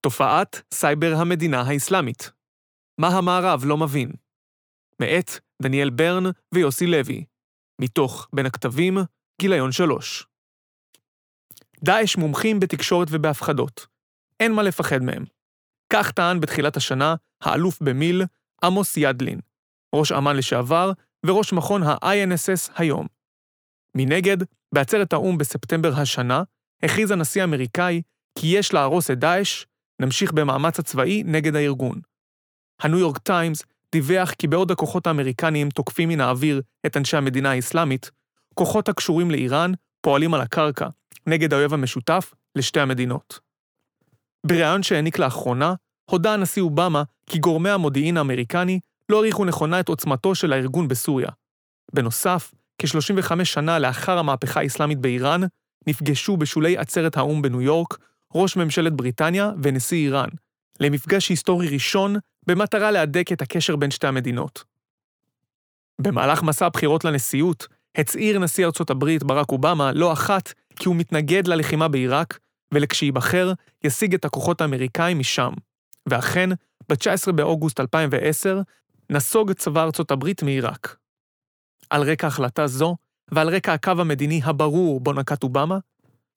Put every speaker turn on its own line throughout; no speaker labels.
תופעת סייבר המדינה האסלאמית. מה המערב לא מבין? מאת דניאל ברן ויוסי לוי. מתוך בין הכתבים, גיליון 3. דאעש מומחים בתקשורת ובהפחדות. אין מה לפחד מהם. כך טען בתחילת השנה האלוף במיל עמוס ידלין, ראש אמ"ן לשעבר וראש מכון ה-INSS היום. מנגד, בעצרת האו"ם בספטמבר השנה, הכריז הנשיא האמריקאי כי יש להרוס את דאעש, נמשיך במאמץ הצבאי נגד הארגון. הניו יורק טיימס דיווח כי בעוד הכוחות האמריקניים תוקפים מן האוויר את אנשי המדינה האסלאמית, כוחות הקשורים לאיראן פועלים על הקרקע נגד האויב המשותף לשתי המדינות. בריאיון שהעניק לאחרונה, הודה הנשיא אובמה כי גורמי המודיעין האמריקני לא העריכו נכונה את עוצמתו של הארגון בסוריה. בנוסף, כ-35 שנה לאחר המהפכה האסלאמית באיראן, נפגשו בשולי עצרת האו"ם בניו יורק ראש ממשלת בריטניה ונשיא איראן, למפגש היסטורי ראשון במטרה להדק את הקשר בין שתי המדינות. במהלך מסע הבחירות לנשיאות, הצהיר נשיא ארצות הברית ברק אובמה לא אחת כי הוא מתנגד ללחימה בעיראק, ולכשייבחר, ישיג את הכוחות האמריקאים משם. ואכן, ב-19 באוגוסט 2010, נסוג צבא ארצות הברית מעיראק. על רקע החלטה זו, ועל רקע הקו המדיני הברור בו נקט אובמה,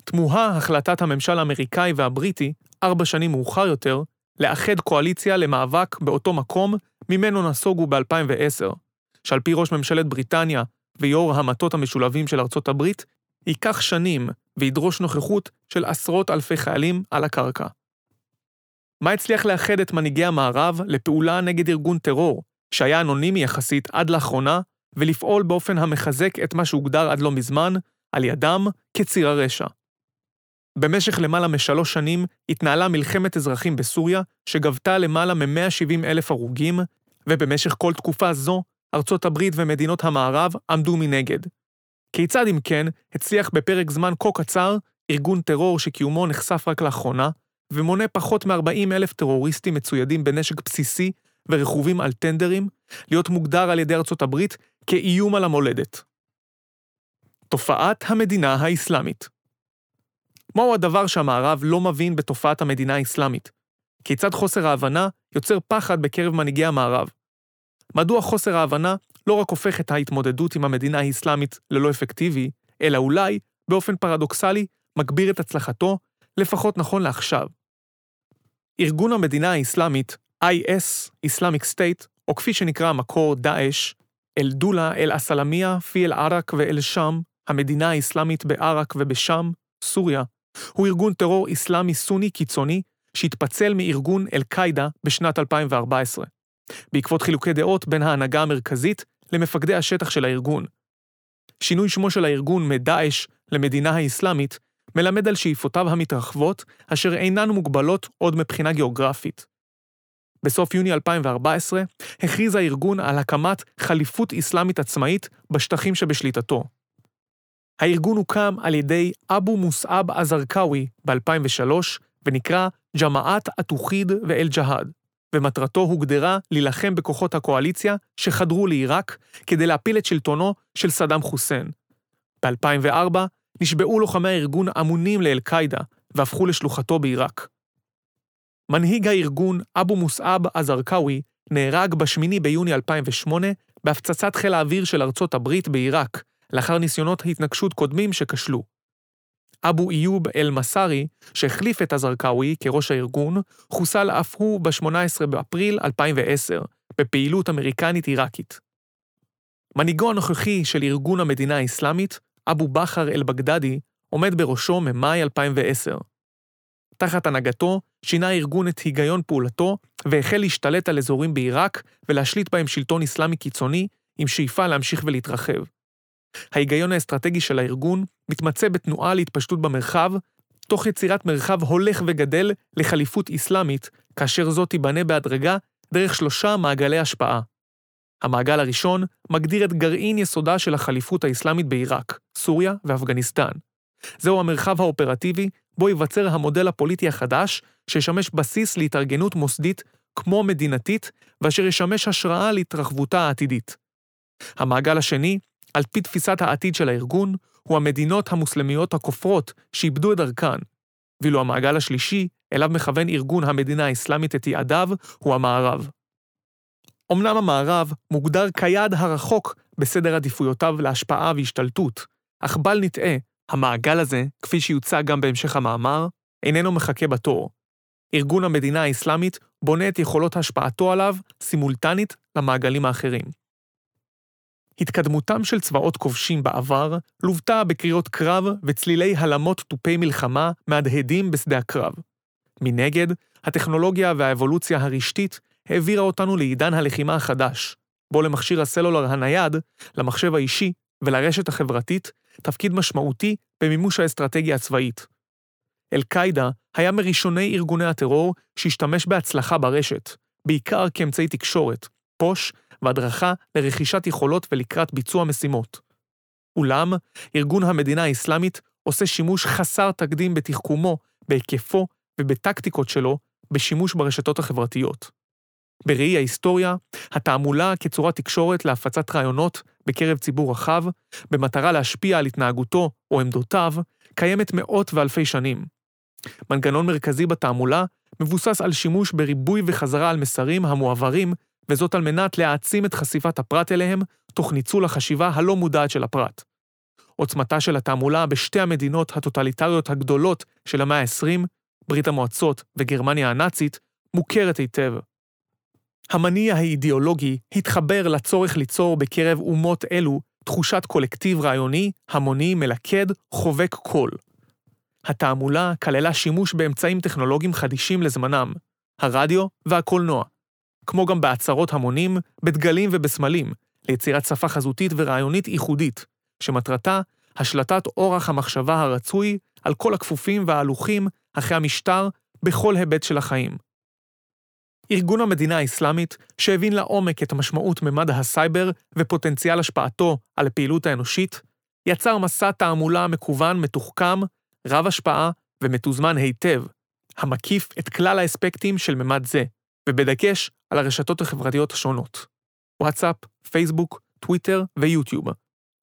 תמוהה החלטת הממשל האמריקאי והבריטי, ארבע שנים מאוחר יותר, לאחד קואליציה למאבק באותו מקום ממנו נסוגו ב-2010, שעל פי ראש ממשלת בריטניה ויו"ר המטות המשולבים של ארצות הברית, ייקח שנים וידרוש נוכחות של עשרות אלפי חיילים על הקרקע. מה הצליח לאחד את מנהיגי המערב לפעולה נגד ארגון טרור, שהיה אנונימי יחסית עד לאחרונה, ולפעול באופן המחזק את מה שהוגדר עד לא מזמן, על ידם כציר הרשע. במשך למעלה משלוש שנים התנהלה מלחמת אזרחים בסוריה, שגבתה למעלה מ-170 אלף הרוגים, ובמשך כל תקופה זו, ארצות הברית ומדינות המערב עמדו מנגד. כיצד אם כן הצליח בפרק זמן כה קצר ארגון טרור שקיומו נחשף רק לאחרונה, ומונה פחות מ-40 אלף טרוריסטים מצוידים בנשק בסיסי ורכובים על טנדרים, להיות מוגדר על ידי ארצות הברית כאיום על המולדת. תופעת המדינה האסלאמית מהו הדבר שהמערב לא מבין בתופעת המדינה האסלאמית? כיצד חוסר ההבנה יוצר פחד בקרב מנהיגי המערב? מדוע חוסר ההבנה לא רק הופך את ההתמודדות עם המדינה האסלאמית ללא אפקטיבי, אלא אולי, באופן פרדוקסלי, מגביר את הצלחתו, לפחות נכון לעכשיו. ארגון המדינה האסלאמית, IS, Islamic State, או כפי שנקרא המקור דאעש, אל-דולה, אל-אסלאמיה, פי אל-עראק ואל-שאם, המדינה האסלאמית בעראק ובשאם, סוריה, הוא ארגון טרור אסלאמי סוני קיצוני שהתפצל מארגון אל-קאעידה בשנת 2014, בעקבות חילוקי דעות בין ההנהגה המרכזית למפקדי השטח של הארגון. שינוי שמו של הארגון מדאעש למדינה האסלאמית מלמד על שאיפותיו המתרחבות, אשר אינן מוגבלות עוד מבחינה גיאוגרפית. בסוף יוני 2014 הכריז הארגון על הקמת חליפות אסלאמית עצמאית בשטחים שבשליטתו. הארגון הוקם על ידי אבו מוסעב א-זרקאווי ב-2003 ונקרא ג'מאעת א-תוחיד ואל-ג'האד, ומטרתו הוגדרה להילחם בכוחות הקואליציה שחדרו לעיראק כדי להפיל את שלטונו של סדאם חוסיין. ב-2004 נשבעו לוחמי הארגון אמונים לאל-קאעידה והפכו לשלוחתו בעיראק. מנהיג הארגון, אבו מוסעב א-זרקאווי, נהרג ב-8 ביוני 2008 בהפצצת חיל האוויר של ארצות הברית בעיראק, לאחר ניסיונות התנגשות קודמים שכשלו. אבו איוב אל-מסארי, שהחליף את א-זרקאווי כראש הארגון, חוסל אף הוא ב-18 באפריל 2010, בפעילות אמריקנית-עיראקית. מנהיגו הנוכחי של ארגון המדינה האסלאמית, אבו בכר אל-בגדדי, עומד בראשו ממאי 2010. תחת הנהגתו, שינה הארגון את היגיון פעולתו והחל להשתלט על אזורים בעיראק ולהשליט בהם שלטון אסלאמי קיצוני, עם שאיפה להמשיך ולהתרחב. ההיגיון האסטרטגי של הארגון מתמצא בתנועה להתפשטות במרחב, תוך יצירת מרחב הולך וגדל לחליפות אסלאמית, כאשר זו תיבנה בהדרגה דרך שלושה מעגלי השפעה. המעגל הראשון מגדיר את גרעין יסודה של החליפות האסלאמית בעיראק, סוריה ואפגניסטן. זהו המרחב האופרטיבי בו ייווצר המודל הפוליטי החדש, שישמש בסיס להתארגנות מוסדית כמו מדינתית, ואשר ישמש השראה להתרחבותה העתידית. המעגל השני על פי תפיסת העתיד של הארגון, הוא המדינות המוסלמיות הכופרות שאיבדו את דרכן, ואילו המעגל השלישי, אליו מכוון ארגון המדינה האסלאמית את יעדיו, הוא המערב. אמנם המערב מוגדר כיעד הרחוק בסדר עדיפויותיו להשפעה והשתלטות, אך בל נטעה, המעגל הזה, כפי שיוצג גם בהמשך המאמר, איננו מחכה בתור. ארגון המדינה האסלאמית בונה את יכולות השפעתו עליו סימולטנית למעגלים האחרים. התקדמותם של צבאות כובשים בעבר לוותה בקריאות קרב וצלילי הלמות תופי מלחמה מהדהדים בשדה הקרב. מנגד, הטכנולוגיה והאבולוציה הרשתית העבירה אותנו לעידן הלחימה החדש, בו למכשיר הסלולר הנייד, למחשב האישי ולרשת החברתית תפקיד משמעותי במימוש האסטרטגיה הצבאית. אל-קאעידה היה מראשוני ארגוני הטרור שהשתמש בהצלחה ברשת, בעיקר כאמצעי תקשורת, פוש והדרכה לרכישת יכולות ולקראת ביצוע משימות. אולם, ארגון המדינה האסלאמית עושה שימוש חסר תקדים בתחכומו, בהיקפו ובטקטיקות שלו בשימוש ברשתות החברתיות. בראי ההיסטוריה, התעמולה כצורת תקשורת להפצת רעיונות בקרב ציבור רחב, במטרה להשפיע על התנהגותו או עמדותיו, קיימת מאות ואלפי שנים. מנגנון מרכזי בתעמולה מבוסס על שימוש בריבוי וחזרה על מסרים המועברים, וזאת על מנת להעצים את חשיפת הפרט אליהם, תוך ניצול החשיבה הלא מודעת של הפרט. עוצמתה של התעמולה בשתי המדינות הטוטליטריות הגדולות של המאה ה-20, ברית המועצות וגרמניה הנאצית, מוכרת היטב. המניע האידיאולוגי התחבר לצורך ליצור בקרב אומות אלו תחושת קולקטיב רעיוני, המוני, מלכד, חובק כל. התעמולה כללה שימוש באמצעים טכנולוגיים חדישים לזמנם, הרדיו והקולנוע, כמו גם בהצהרות המונים, בדגלים ובסמלים, ליצירת שפה חזותית ורעיונית ייחודית, שמטרתה השלטת אורח המחשבה הרצוי על כל הכפופים וההולכים אחרי המשטר בכל היבט של החיים. ארגון המדינה האסלאמית, שהבין לעומק את משמעות ממד הסייבר ופוטנציאל השפעתו על הפעילות האנושית, יצר מסע תעמולה מקוון מתוחכם, רב השפעה ומתוזמן היטב, המקיף את כלל האספקטים של ממד זה, ובדגש על הרשתות החברתיות השונות. וואטסאפ, פייסבוק, טוויטר ויוטיוב,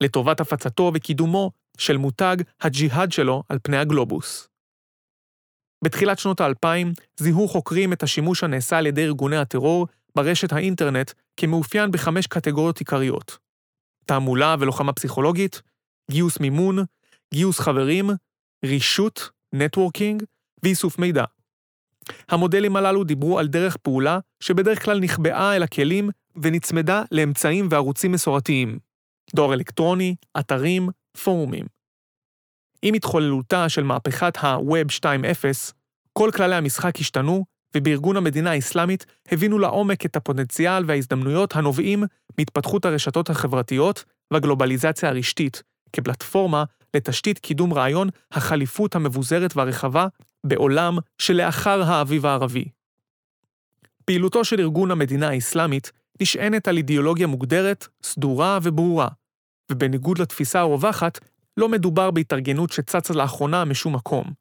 לטובת הפצתו וקידומו של מותג הג'יהאד שלו על פני הגלובוס. בתחילת שנות האלפיים זיהו חוקרים את השימוש הנעשה על ידי ארגוני הטרור ברשת האינטרנט כמאופיין בחמש קטגוריות עיקריות. תעמולה ולוחמה פסיכולוגית, גיוס מימון, גיוס חברים, רישות, נטוורקינג ואיסוף מידע. המודלים הללו דיברו על דרך פעולה שבדרך כלל נכבעה אל הכלים ונצמדה לאמצעים וערוצים מסורתיים. דואר אלקטרוני, אתרים, פורומים. עם התחוללותה של מהפכת ה-Web 2.0, כל כללי המשחק השתנו, ובארגון המדינה האסלאמית הבינו לעומק את הפוטנציאל וההזדמנויות הנובעים מהתפתחות הרשתות החברתיות והגלובליזציה הרשתית, כפלטפורמה לתשתית קידום רעיון החליפות המבוזרת והרחבה בעולם שלאחר האביב הערבי. פעילותו של ארגון המדינה האסלאמית נשענת על אידיאולוגיה מוגדרת, סדורה וברורה, ובניגוד לתפיסה הרווחת, לא מדובר בהתארגנות שצצה לאחרונה משום מקום.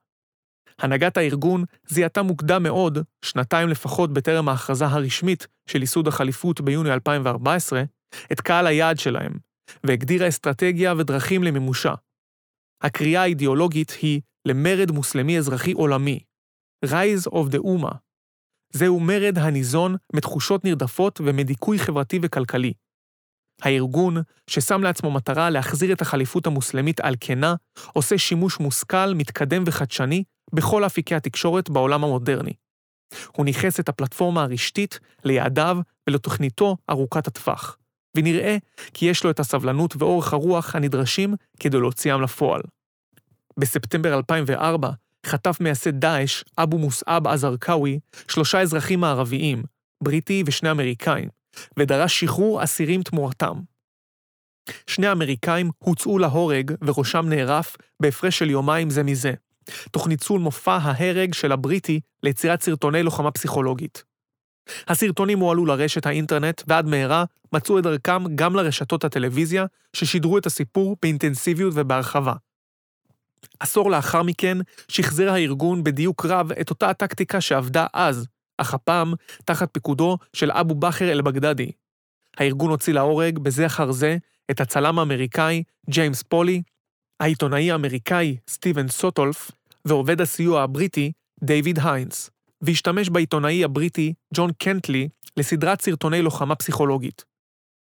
הנהגת הארגון זיהתה מוקדם מאוד, שנתיים לפחות בטרם ההכרזה הרשמית של ייסוד החליפות ביוני 2014, את קהל היעד שלהם, והגדירה אסטרטגיה ודרכים למימושה. הקריאה האידיאולוגית היא למרד מוסלמי אזרחי עולמי, Rise of the Ummah. זהו מרד הניזון מתחושות נרדפות ומדיכוי חברתי וכלכלי. הארגון, ששם לעצמו מטרה להחזיר את החליפות המוסלמית על כנה, עושה שימוש מושכל, מתקדם וחדשני בכל אפיקי התקשורת בעולם המודרני. הוא ניכס את הפלטפורמה הרשתית ליעדיו ולתוכניתו ארוכת הטווח, ונראה כי יש לו את הסבלנות ואורך הרוח הנדרשים כדי להוציאם לפועל. בספטמבר 2004 חטף מייסד דאעש, אבו מוסעב עזרקאווי, שלושה אזרחים מערביים, בריטי ושני אמריקאים, ודרש שחרור אסירים תמורתם. שני האמריקאים הוצאו להורג וראשם נערף בהפרש של יומיים זה מזה, תוך ניצול מופע ההרג של הבריטי ליצירת סרטוני לוחמה פסיכולוגית. הסרטונים הועלו לרשת האינטרנט ועד מהרה מצאו את דרכם גם לרשתות הטלוויזיה ששידרו את הסיפור באינטנסיביות ובהרחבה. עשור לאחר מכן שחזר הארגון בדיוק רב את אותה הטקטיקה שעבדה אז, אך הפעם תחת פיקודו של אבו בכר אל-בגדדי. הארגון הוציא להורג בזה אחר זה את הצלם האמריקאי ג'יימס פולי, העיתונאי האמריקאי סטיבן סוטולף ועובד הסיוע הבריטי דיוויד היינס, והשתמש בעיתונאי הבריטי ג'ון קנטלי לסדרת סרטוני לוחמה פסיכולוגית.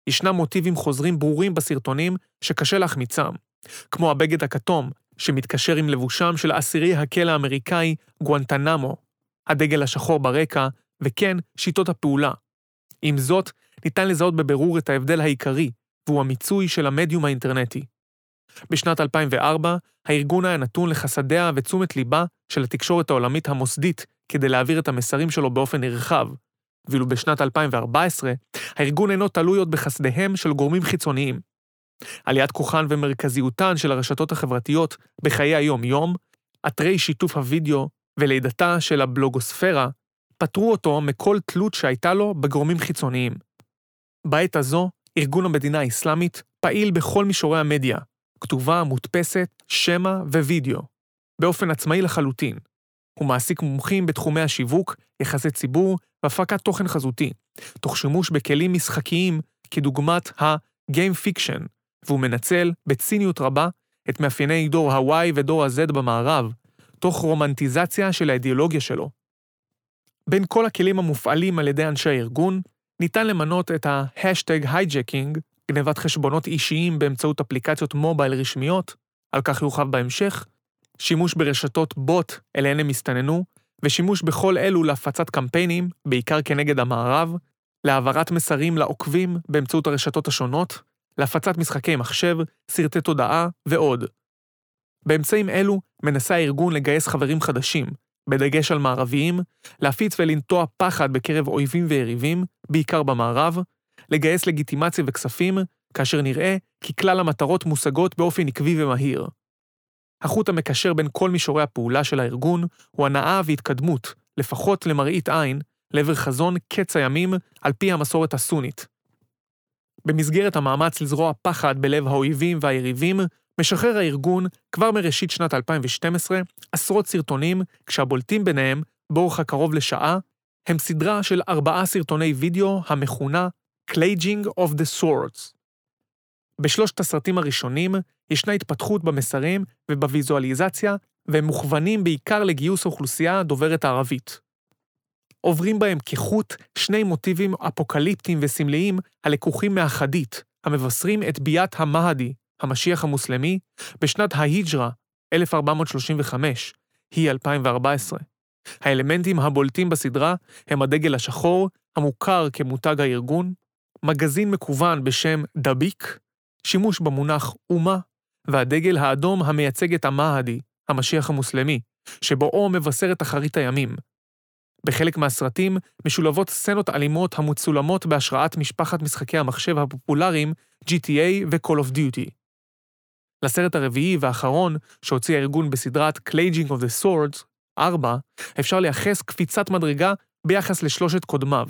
ישנם מוטיבים חוזרים ברורים בסרטונים שקשה להחמיצם, כמו הבגד הכתום, שמתקשר עם לבושם של אסירי הכלא האמריקאי גואנטנמו, הדגל השחור ברקע, וכן, שיטות הפעולה. עם זאת, ניתן לזהות בבירור את ההבדל העיקרי, והוא המיצוי של המדיום האינטרנטי. בשנת 2004, הארגון היה נתון לחסדיה ותשומת ליבה של התקשורת העולמית המוסדית כדי להעביר את המסרים שלו באופן נרחב, ואילו בשנת 2014, הארגון אינו תלוי עוד בחסדיהם של גורמים חיצוניים. עליית כוחן ומרכזיותן של הרשתות החברתיות בחיי היום-יום, אתרי שיתוף הוידאו ולידתה של הבלוגוספירה, פטרו אותו מכל תלות שהייתה לו בגורמים חיצוניים. בעת הזו, ארגון המדינה האסלאמית פעיל בכל מישורי המדיה, כתובה, מודפסת, שמע ווידאו, באופן עצמאי לחלוטין. הוא מעסיק מומחים בתחומי השיווק, יחסי ציבור והפקת תוכן חזותי, תוך שימוש בכלים משחקיים כדוגמת ה-game fiction, והוא מנצל, בציניות רבה, את מאפייני דור ה-Y ודור ה-Z במערב, תוך רומנטיזציה של האידיאולוגיה שלו. בין כל הכלים המופעלים על ידי אנשי הארגון, ניתן למנות את ה-hashtag hijacking, גנבת חשבונות אישיים באמצעות אפליקציות מובייל רשמיות, על כך יורחב בהמשך, שימוש ברשתות בוט אליהן הם הסתננו, ושימוש בכל אלו להפצת קמפיינים, בעיקר כנגד המערב, להעברת מסרים לעוקבים באמצעות הרשתות השונות, להפצת משחקי מחשב, סרטי תודעה ועוד. באמצעים אלו מנסה הארגון לגייס חברים חדשים, בדגש על מערביים, להפיץ ולנטוע פחד בקרב אויבים ויריבים, בעיקר במערב, לגייס לגיטימציה וכספים, כאשר נראה כי כלל המטרות מושגות באופן עקבי ומהיר. החוט המקשר בין כל מישורי הפעולה של הארגון הוא הנאה והתקדמות, לפחות למראית עין, לעבר חזון קץ הימים על פי המסורת הסונית. במסגרת המאמץ לזרוע פחד בלב האויבים והיריבים, משחרר הארגון, כבר מראשית שנת 2012, עשרות סרטונים, כשהבולטים ביניהם, באורך הקרוב לשעה, הם סדרה של ארבעה סרטוני וידאו המכונה Claging of the Swords. בשלושת הסרטים הראשונים ישנה התפתחות במסרים ובוויזואליזציה, והם מוכוונים בעיקר לגיוס אוכלוסייה דוברת הערבית. עוברים בהם כחוט שני מוטיבים אפוקליפטיים וסמליים הלקוחים מהחדית, המבשרים את ביאת המהדי, המשיח המוסלמי, בשנת ההיג'רה, 1435, היא 2014. האלמנטים הבולטים בסדרה הם הדגל השחור, המוכר כמותג הארגון, מגזין מקוון בשם דביק, שימוש במונח אומה, והדגל האדום המייצג את המהדי, המשיח המוסלמי, שבואו מבשר את אחרית הימים. בחלק מהסרטים משולבות סצנות אלימות המצולמות בהשראת משפחת משחקי המחשב הפופולריים GTA ו-Call of Duty. לסרט הרביעי והאחרון שהוציא הארגון בסדרת Claging of the Swords, 4, אפשר לייחס קפיצת מדרגה ביחס לשלושת קודמיו.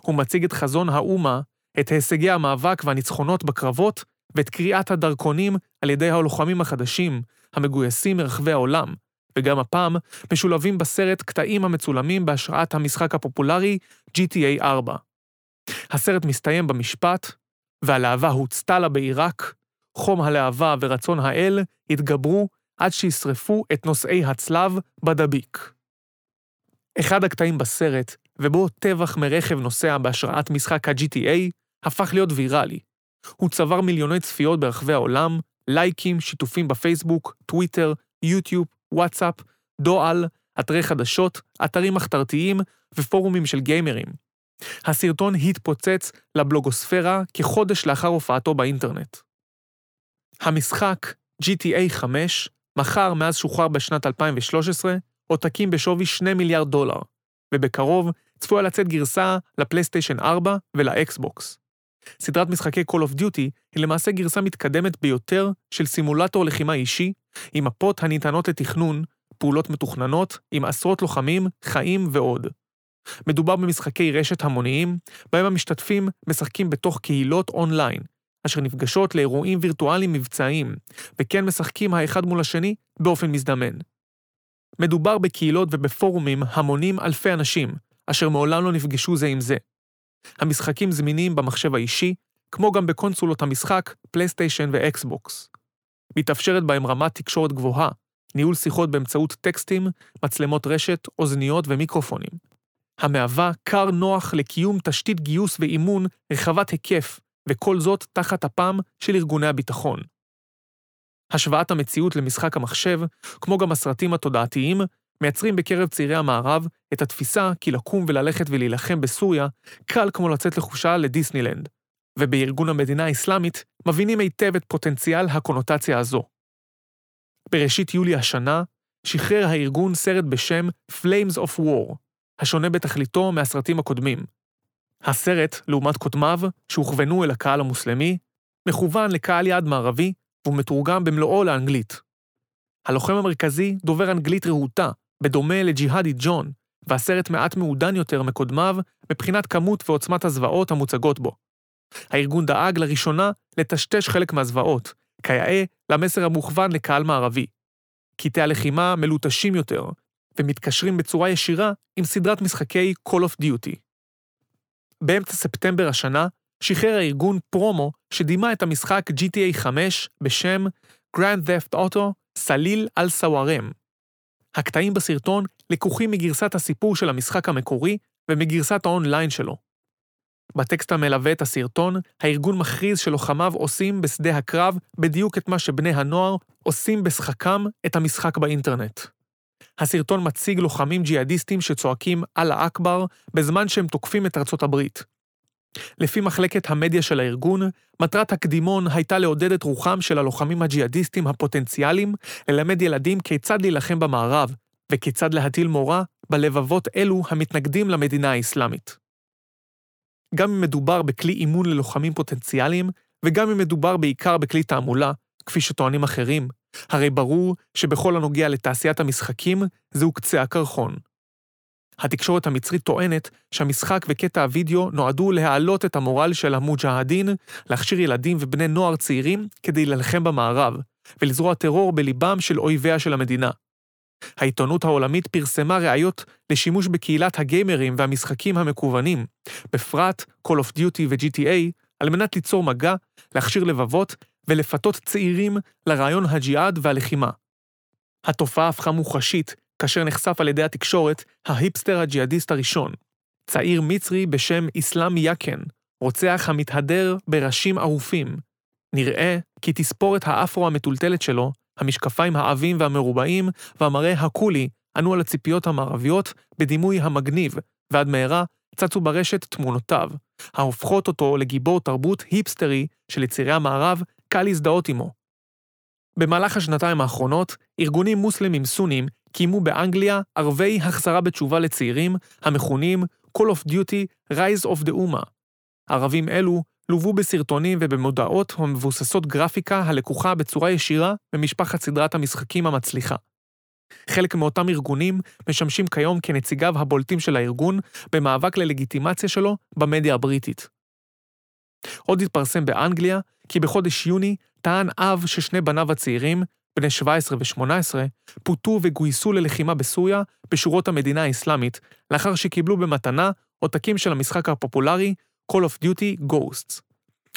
הוא מציג את חזון האומה, את הישגי המאבק והניצחונות בקרבות, ואת קריאת הדרכונים על ידי הלוחמים החדשים, המגויסים מרחבי העולם, וגם הפעם משולבים בסרט קטעים המצולמים בהשראת המשחק הפופולרי GTA 4. הסרט מסתיים במשפט, והלהבה הוצתה לה בעיראק, חום הלהבה ורצון האל התגברו עד שישרפו את נושאי הצלב בדביק. אחד הקטעים בסרט, ובו טבח מרכב נוסע בהשראת משחק ה-GTA, הפך להיות ויראלי. הוא צבר מיליוני צפיות ברחבי העולם, לייקים, שיתופים בפייסבוק, טוויטר, יוטיוב, וואטסאפ, דואל, אתרי חדשות, אתרים מחתרתיים ופורומים של גיימרים. הסרטון התפוצץ לבלוגוספירה כחודש לאחר הופעתו באינטרנט. המשחק GTA 5 מכר מאז שוחרר בשנת 2013 עותקים בשווי 2 מיליארד דולר, ובקרוב צפויה לצאת גרסה לפלייסטיישן 4 ולאקסבוקס. סדרת משחקי Call of Duty היא למעשה גרסה מתקדמת ביותר של סימולטור לחימה אישי, עם מפות הניתנות לתכנון, פעולות מתוכננות, עם עשרות לוחמים, חיים ועוד. מדובר במשחקי רשת המוניים, בהם המשתתפים משחקים בתוך קהילות אונליין, אשר נפגשות לאירועים וירטואליים מבצעיים, וכן משחקים האחד מול השני באופן מזדמן. מדובר בקהילות ובפורומים המונים אלפי אנשים, אשר מעולם לא נפגשו זה עם זה. המשחקים זמינים במחשב האישי, כמו גם בקונסולות המשחק, פלייסטיישן ואקסבוקס. מתאפשרת בהם רמת תקשורת גבוהה, ניהול שיחות באמצעות טקסטים, מצלמות רשת, אוזניות ומיקרופונים. המהווה כר נוח לקיום תשתית גיוס ואימון רחבת היקף, וכל זאת תחת אפם של ארגוני הביטחון. השוואת המציאות למשחק המחשב, כמו גם הסרטים התודעתיים, מייצרים בקרב צעירי המערב את התפיסה כי לקום וללכת ולהילחם בסוריה קל כמו לצאת לחושה לדיסנילנד, ובארגון המדינה האסלאמית מבינים היטב את פוטנציאל הקונוטציה הזו. בראשית יולי השנה שחרר הארגון סרט בשם Flames of War, השונה בתכליתו מהסרטים הקודמים. הסרט, לעומת קודמיו, שהוכוונו אל הקהל המוסלמי, מכוון לקהל יעד מערבי והוא מתורגם במלואו לאנגלית. הלוחם המרכזי דובר אנגלית רהוטה, בדומה לג'יהאדי ג'ון, והסרט מעט מעודן יותר מקודמיו מבחינת כמות ועוצמת הזוועות המוצגות בו. הארגון דאג לראשונה לטשטש חלק מהזוועות, כיאה למסר המוכוון לקהל מערבי. קטעי הלחימה מלוטשים יותר, ומתקשרים בצורה ישירה עם סדרת משחקי Call of Duty. באמצע ספטמבר השנה שחרר הארגון פרומו שדימה את המשחק GTA 5 בשם Grand Theft Auto סליל על סווארם. הקטעים בסרטון לקוחים מגרסת הסיפור של המשחק המקורי ומגרסת האונליין שלו. בטקסט המלווה את הסרטון, הארגון מכריז שלוחמיו עושים בשדה הקרב בדיוק את מה שבני הנוער עושים בשחקם את המשחק באינטרנט. הסרטון מציג לוחמים ג'יהאדיסטים שצועקים אללה אכבר בזמן שהם תוקפים את ארצות הברית. לפי מחלקת המדיה של הארגון, מטרת הקדימון הייתה לעודד את רוחם של הלוחמים הג'יהאדיסטים הפוטנציאליים ללמד ילדים כיצד להילחם במערב, וכיצד להטיל מורא בלבבות אלו המתנגדים למדינה האסלאמית. גם אם מדובר בכלי אימון ללוחמים פוטנציאליים, וגם אם מדובר בעיקר בכלי תעמולה, כפי שטוענים אחרים, הרי ברור שבכל הנוגע לתעשיית המשחקים, זהו קצה הקרחון. התקשורת המצרית טוענת שהמשחק וקטע הוידאו נועדו להעלות את המורל של המוג'הדין, להכשיר ילדים ובני נוער צעירים כדי להילחם במערב, ולזרוע טרור בליבם של אויביה של המדינה. העיתונות העולמית פרסמה ראיות לשימוש בקהילת הגיימרים והמשחקים המקוונים, בפרט Call of Duty ו-GTA, על מנת ליצור מגע, להכשיר לבבות ולפתות צעירים לרעיון הג'יהאד והלחימה. התופעה הפכה מוחשית כאשר נחשף על ידי התקשורת ההיפסטר הג'יהאדיסט הראשון, צעיר מצרי בשם אסלאם יאקן, רוצח המתהדר בראשים ערופים. נראה כי תספורת האפרו המטולטלת שלו, המשקפיים העבים והמרובעים והמראה הקולי ענו על הציפיות המערביות בדימוי המגניב, ועד מהרה צצו ברשת תמונותיו, ההופכות אותו לגיבור תרבות היפסטרי שליצירי המערב קל להזדהות עמו. במהלך השנתיים האחרונות, ארגונים מוסלמים סונים קיימו באנגליה ערבי החזרה בתשובה לצעירים, המכונים Call of Duty Rise of the Uma. ערבים אלו לוו בסרטונים ובמודעות המבוססות גרפיקה הלקוחה בצורה ישירה ממשפחת סדרת המשחקים המצליחה. חלק מאותם ארגונים משמשים כיום כנציגיו הבולטים של הארגון במאבק ללגיטימציה שלו במדיה הבריטית. עוד התפרסם באנגליה כי בחודש יוני טען אב ששני בניו הצעירים, בני 17 ו-18, פוטו וגויסו ללחימה בסוריה בשורות המדינה האסלאמית, לאחר שקיבלו במתנה עותקים של המשחק הפופולרי Call of Duty Ghosts.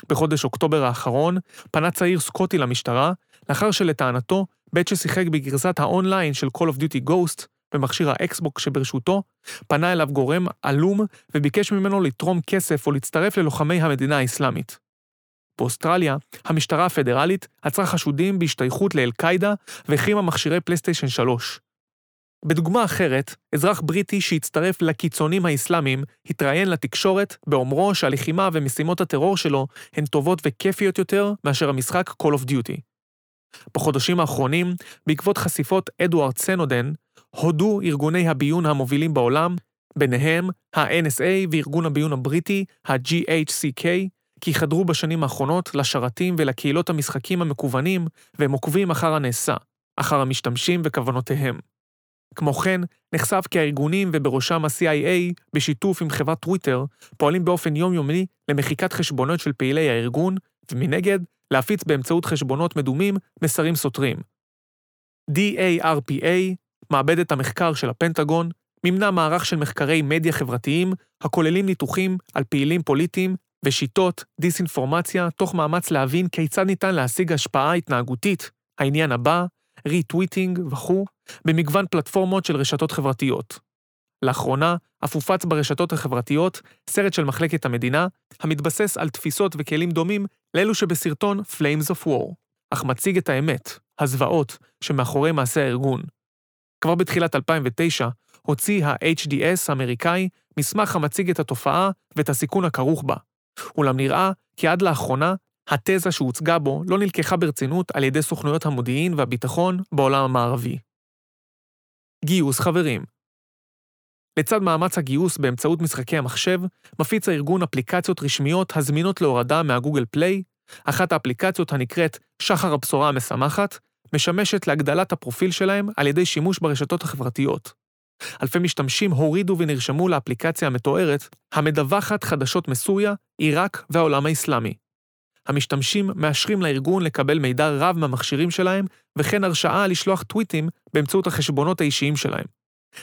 בחודש אוקטובר האחרון פנה צעיר סקוטי למשטרה, לאחר שלטענתו, בעת ששיחק בגרסת האונליין של Call of Duty Ghost במכשיר האקסבוקס שברשותו, פנה אליו גורם עלום וביקש ממנו לתרום כסף או להצטרף ללוחמי המדינה האסלאמית. באוסטרליה, המשטרה הפדרלית עצרה חשודים בהשתייכות לאל-קאעידה והחרימה מכשירי פלייסטיישן 3. בדוגמה אחרת, אזרח בריטי שהצטרף לקיצונים האסלאמיים התראיין לתקשורת באומרו שהלחימה ומשימות הטרור שלו הן טובות וכיפיות יותר מאשר המשחק Call of Duty. בחודשים האחרונים, בעקבות חשיפות אדוארד סנודן, הודו ארגוני הביון המובילים בעולם, ביניהם ה-NSA וארגון הביון הבריטי, ה-GHCK, כי חדרו בשנים האחרונות לשרתים ולקהילות המשחקים המקוונים, והם עוקבים אחר הנעשה, אחר המשתמשים וכוונותיהם. כמו כן, נחשף כי הארגונים ובראשם ה-CIA, בשיתוף עם חברת טוויטר, פועלים באופן יומיומי למחיקת חשבונות של פעילי הארגון, ומנגד, להפיץ באמצעות חשבונות מדומים מסרים סותרים. DARPA, מעבדת המחקר של הפנטגון, מימנה מערך של מחקרי מדיה חברתיים הכוללים ניתוחים על פעילים פוליטיים ושיטות דיסאינפורמציה תוך מאמץ להבין כיצד ניתן להשיג השפעה התנהגותית. העניין הבא, retweeting וכו', במגוון פלטפורמות של רשתות חברתיות. לאחרונה, אף הופץ ברשתות החברתיות סרט של מחלקת המדינה, המתבסס על תפיסות וכלים דומים לאלו שבסרטון Flames of War, אך מציג את האמת, הזוועות, שמאחורי מעשה הארגון. כבר בתחילת 2009 הוציא ה-HDS האמריקאי מסמך המציג את התופעה ואת הסיכון הכרוך בה, אולם נראה כי עד לאחרונה התזה שהוצגה בו לא נלקחה ברצינות על ידי סוכנויות המודיעין והביטחון בעולם המערבי. גיוס חברים לצד מאמץ הגיוס באמצעות משחקי המחשב, מפיץ הארגון אפליקציות רשמיות הזמינות להורדה מהגוגל פליי, אחת האפליקציות הנקראת שחר הבשורה המשמחת, משמשת להגדלת הפרופיל שלהם על ידי שימוש ברשתות החברתיות. אלפי משתמשים הורידו ונרשמו לאפליקציה המתוארת, המדווחת חדשות מסוריה, עיראק והעולם האסלאמי. המשתמשים מאשרים לארגון לקבל מידע רב מהמכשירים שלהם, וכן הרשאה לשלוח טוויטים באמצעות החשבונות האישיים שלהם.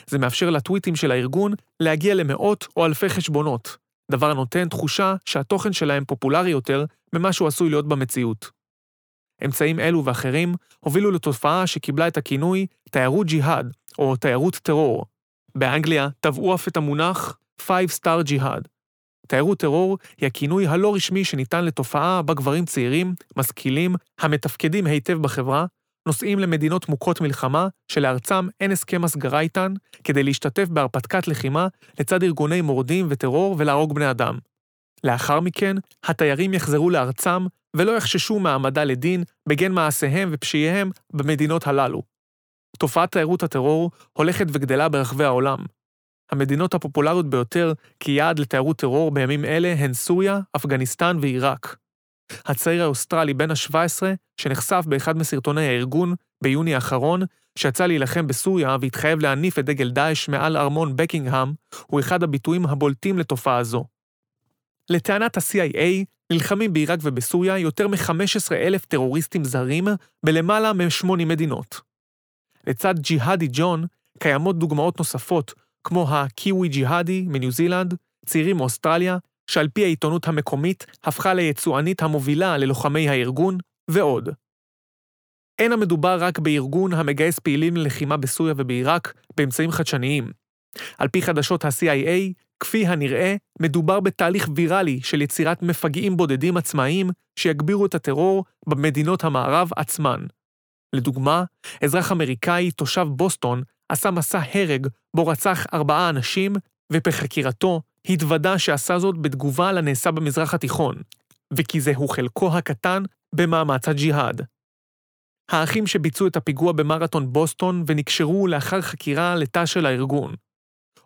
זה מאפשר לטוויטים של הארגון להגיע למאות או אלפי חשבונות, דבר הנותן תחושה שהתוכן שלהם פופולרי יותר ממה שהוא עשוי להיות במציאות. אמצעים אלו ואחרים הובילו לתופעה שקיבלה את הכינוי תיירות ג'יהאד, או תיירות טרור. באנגליה טבעו אף את המונח Five Star Jihad. תיירות טרור היא הכינוי הלא רשמי שניתן לתופעה בה גברים צעירים, משכילים, המתפקדים היטב בחברה, נוסעים למדינות מוכות מלחמה, שלארצם אין הסכם הסגרה איתן, כדי להשתתף בהרפתקת לחימה לצד ארגוני מורדים וטרור ולהרוג בני אדם. לאחר מכן, התיירים יחזרו לארצם ולא יחששו מהעמדה לדין בגין מעשיהם ופשעיהם במדינות הללו. תופעת תיירות הטרור הולכת וגדלה ברחבי העולם. המדינות הפופולריות ביותר כיעד לתיירות טרור בימים אלה הן סוריה, אפגניסטן ועיראק. הצעיר האוסטרלי בן ה-17, שנחשף באחד מסרטוני הארגון ביוני האחרון, שיצא להילחם בסוריה והתחייב להניף את דגל דאעש מעל ארמון בקינגהאם, הוא אחד הביטויים הבולטים לתופעה זו. לטענת ה-CIA, נלחמים בעיראק ובסוריה יותר מ-15 אלף טרוריסטים זרים בלמעלה מ-8 מדינות. לצד ג'יהאדי ג'ון, קיימות דוגמאות נוספות, כמו הקיווי ג'יהאדי מניו זילנד, צעירים מאוסטרליה, שעל פי העיתונות המקומית הפכה ליצואנית המובילה ללוחמי הארגון, ועוד. אין המדובר רק בארגון המגייס פעילים ללחימה בסוריה ובעיראק באמצעים חדשניים. על פי חדשות ה-CIA, כפי הנראה, מדובר בתהליך ויראלי של יצירת מפגעים בודדים עצמאיים שיגבירו את הטרור במדינות המערב עצמן. לדוגמה, אזרח אמריקאי תושב בוסטון עשה מסע הרג בו רצח ארבעה אנשים, ובחקירתו התוודה שעשה זאת בתגובה לנעשה במזרח התיכון, וכי זהו חלקו הקטן במאמץ הג'יהאד. האחים שביצעו את הפיגוע במרתון בוסטון ונקשרו לאחר חקירה לתא של הארגון.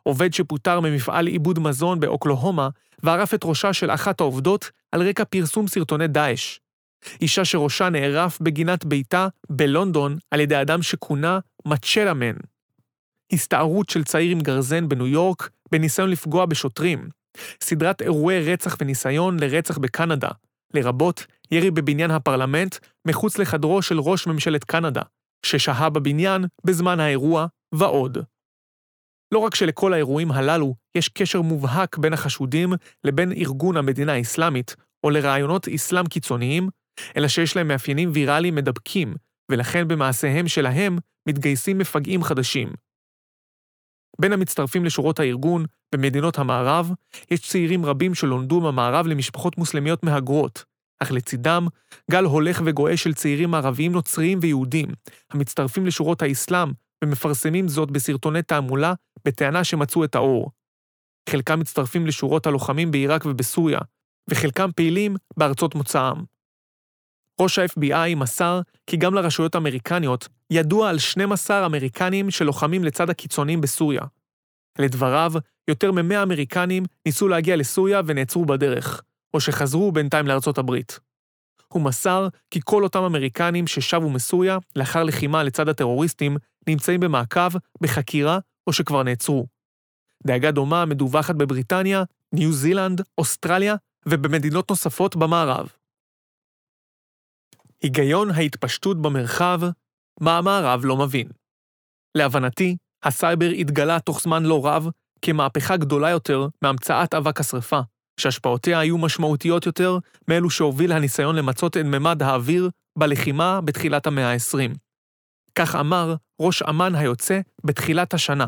עובד שפוטר ממפעל עיבוד מזון באוקלהומה וערף את ראשה של אחת העובדות על רקע פרסום סרטוני דאעש. אישה שראשה נערף בגינת ביתה בלונדון על ידי אדם שכונה מצ'לה מן. הסתערות של צעיר עם גרזן בניו יורק בניסיון לפגוע בשוטרים. סדרת אירועי רצח וניסיון לרצח בקנדה, לרבות ירי בבניין הפרלמנט מחוץ לחדרו של ראש ממשלת קנדה, ששהה בבניין בזמן האירוע, ועוד. לא רק שלכל האירועים הללו יש קשר מובהק בין החשודים לבין ארגון המדינה האסלאמית, או לרעיונות אסלאם קיצוניים, אלא שיש להם מאפיינים ויראליים מדבקים, ולכן במעשיהם שלהם מתגייסים מפגעים חדשים. בין המצטרפים לשורות הארגון במדינות המערב, יש צעירים רבים שלונדו במערב למשפחות מוסלמיות מהגרות, אך לצידם, גל הולך וגואה של צעירים ערביים נוצריים ויהודים, המצטרפים לשורות האסלאם ומפרסמים זאת בסרטוני תעמולה בטענה שמצאו את האור. חלקם מצטרפים לשורות הלוחמים בעיראק ובסוריה, וחלקם פעילים בארצות מוצאם. ראש ה-FBI מסר כי גם לרשויות האמריקניות ידוע על 12 אמריקנים שלוחמים לצד הקיצונים בסוריה. לדבריו, יותר מ-100 אמריקנים ניסו להגיע לסוריה ונעצרו בדרך, או שחזרו בינתיים לארצות הברית. הוא מסר כי כל אותם אמריקנים ששבו מסוריה לאחר לחימה לצד הטרוריסטים נמצאים במעקב, בחקירה או שכבר נעצרו. דאגה דומה מדווחת בבריטניה, ניו זילנד, אוסטרליה ובמדינות נוספות במערב. היגיון ההתפשטות במרחב, מה המערב לא מבין. להבנתי, הסייבר התגלה תוך זמן לא רב כמהפכה גדולה יותר מהמצאת אבק השרפה, שהשפעותיה היו משמעותיות יותר מאלו שהוביל הניסיון למצות את ממד האוויר בלחימה בתחילת המאה ה-20. כך אמר ראש אמ"ן היוצא בתחילת השנה.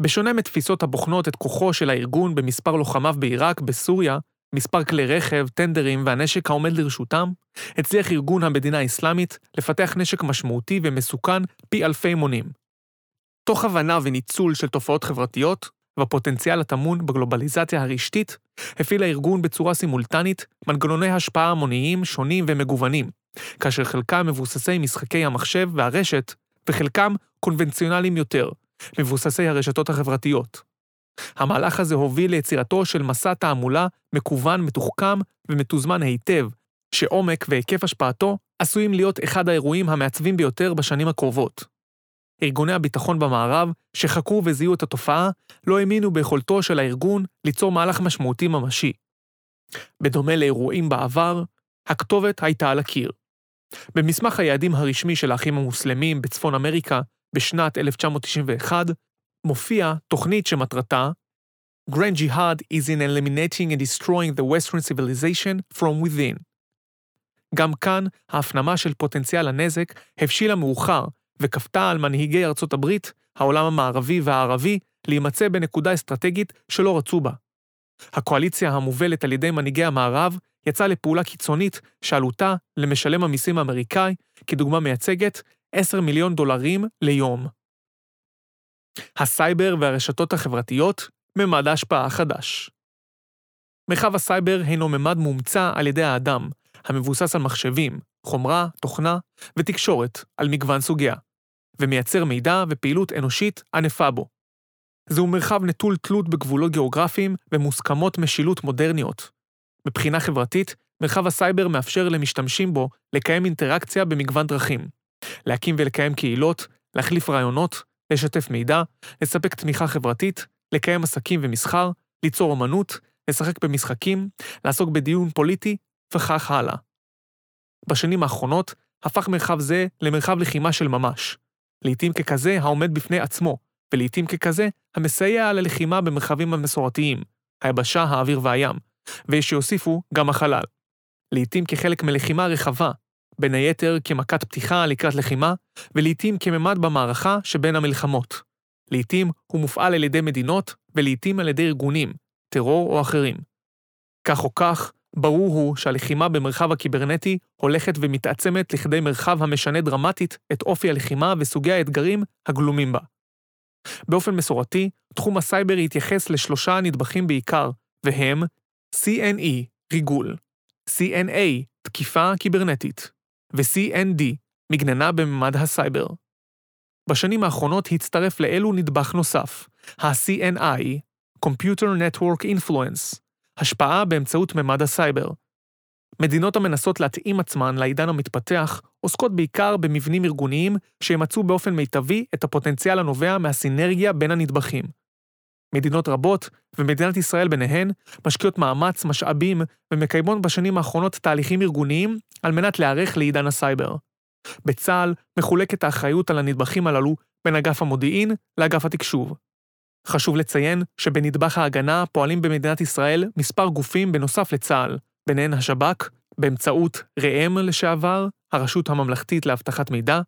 בשונה מתפיסות הבוחנות את כוחו של הארגון במספר לוחמיו בעיראק, בסוריה, מספר כלי רכב, טנדרים והנשק העומד לרשותם, הצליח ארגון המדינה האסלאמית לפתח נשק משמעותי ומסוכן פי אלפי מונים. תוך הבנה וניצול של תופעות חברתיות, והפוטנציאל הטמון בגלובליזציה הרשתית, הפעיל הארגון בצורה סימולטנית מנגנוני השפעה המוניים שונים ומגוונים, כאשר חלקם מבוססי משחקי המחשב והרשת, וחלקם קונבנציונליים יותר, מבוססי הרשתות החברתיות. המהלך הזה הוביל ליצירתו של מסע תעמולה מקוון, מתוחכם ומתוזמן היטב, שעומק והיקף השפעתו עשויים להיות אחד האירועים המעצבים ביותר בשנים הקרובות. ארגוני הביטחון במערב, שחקרו וזיהו את התופעה, לא האמינו ביכולתו של הארגון ליצור מהלך משמעותי ממשי. בדומה לאירועים בעבר, הכתובת הייתה על הקיר. במסמך היעדים הרשמי של האחים המוסלמים בצפון אמריקה בשנת 1991, מופיע תוכנית שמטרתה Grand Jihad is in eliminating and destroying the Western civilization from within. גם כאן, ההפנמה של פוטנציאל הנזק הבשילה מאוחר וכפתה על מנהיגי ארצות הברית, העולם המערבי והערבי, להימצא בנקודה אסטרטגית שלא רצו בה. הקואליציה המובלת על ידי מנהיגי המערב יצאה לפעולה קיצונית שעלותה למשלם המיסים האמריקאי, כדוגמה מייצגת, 10 מיליון דולרים ליום. הסייבר והרשתות החברתיות, ממד ההשפעה החדש. מרחב הסייבר הינו ממד מומצא על ידי האדם, המבוסס על מחשבים, חומרה, תוכנה ותקשורת על מגוון סוגיה, ומייצר מידע ופעילות אנושית ענפה בו. זהו מרחב נטול תלות בגבולות גיאוגרפיים ומוסכמות משילות מודרניות. מבחינה חברתית, מרחב הסייבר מאפשר למשתמשים בו לקיים אינטראקציה במגוון דרכים, להקים ולקיים קהילות, להחליף רעיונות, לשתף מידע, לספק תמיכה חברתית, לקיים עסקים ומסחר, ליצור אומנות, לשחק במשחקים, לעסוק בדיון פוליטי, וכך הלאה. בשנים האחרונות הפך מרחב זה למרחב לחימה של ממש, לעתים ככזה העומד בפני עצמו, ולעתים ככזה המסייע ללחימה במרחבים המסורתיים, היבשה, האוויר והים, ויש שיוסיפו גם החלל. לעתים כחלק מלחימה רחבה, בין היתר כמכת פתיחה לקראת לחימה, ולעתים כממד במערכה שבין המלחמות. לעתים הוא מופעל על ידי מדינות, ולעתים על ידי ארגונים, טרור או אחרים. כך או כך, ברור הוא שהלחימה במרחב הקיברנטי הולכת ומתעצמת לכדי מרחב המשנה דרמטית את אופי הלחימה וסוגי האתגרים הגלומים בה. באופן מסורתי, תחום הסייבר יתייחס לשלושה נדבכים בעיקר, והם CNE, ריגול, CNA, תקיפה קיברנטית, ו-CND, מגננה בממד הסייבר. בשנים האחרונות הצטרף לאלו נדבך נוסף, ה-CNI, Computer Network Influence, השפעה באמצעות ממד הסייבר. מדינות המנסות להתאים עצמן לעידן המתפתח עוסקות בעיקר במבנים ארגוניים שימצו באופן מיטבי את הפוטנציאל הנובע מהסינרגיה בין הנדבכים. מדינות רבות, ומדינת ישראל ביניהן, משקיעות מאמץ, משאבים, ומקיימות בשנים האחרונות תהליכים ארגוניים על מנת להיערך לעידן הסייבר. בצה"ל מחולקת האחריות על הנדבכים הללו בין אגף המודיעין לאגף התקשוב. חשוב לציין שבנדבך ההגנה פועלים במדינת ישראל מספר גופים בנוסף לצה"ל, ביניהן השב"כ, באמצעות ראם לשעבר, הרשות הממלכתית לאבטחת מידע,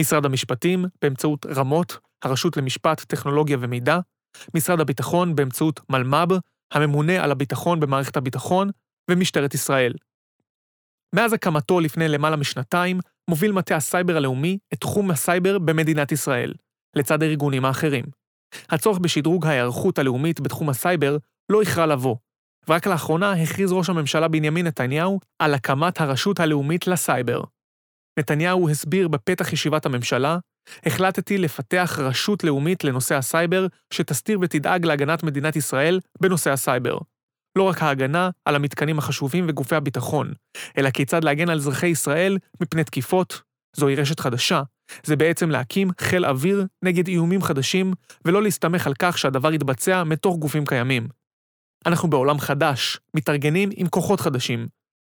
משרד המשפטים, באמצעות רמות, הרשות למשפט, טכנולוגיה ומידע, משרד הביטחון באמצעות מלמ"ב, הממונה על הביטחון במערכת הביטחון, ומשטרת ישראל. מאז הקמתו לפני למעלה משנתיים, מוביל מטה הסייבר הלאומי את תחום הסייבר במדינת ישראל, לצד הארגונים האחרים. הצורך בשדרוג ההיערכות הלאומית בתחום הסייבר לא איחרה לבוא, ורק לאחרונה הכריז ראש הממשלה בנימין נתניהו על הקמת הרשות הלאומית לסייבר. נתניהו הסביר בפתח ישיבת הממשלה, החלטתי לפתח רשות לאומית לנושא הסייבר, שתסדיר ותדאג להגנת מדינת ישראל בנושא הסייבר. לא רק ההגנה על המתקנים החשובים וגופי הביטחון, אלא כיצד להגן על אזרחי ישראל מפני תקיפות. זוהי רשת חדשה, זה בעצם להקים חיל אוויר נגד איומים חדשים, ולא להסתמך על כך שהדבר יתבצע מתוך גופים קיימים. אנחנו בעולם חדש, מתארגנים עם כוחות חדשים.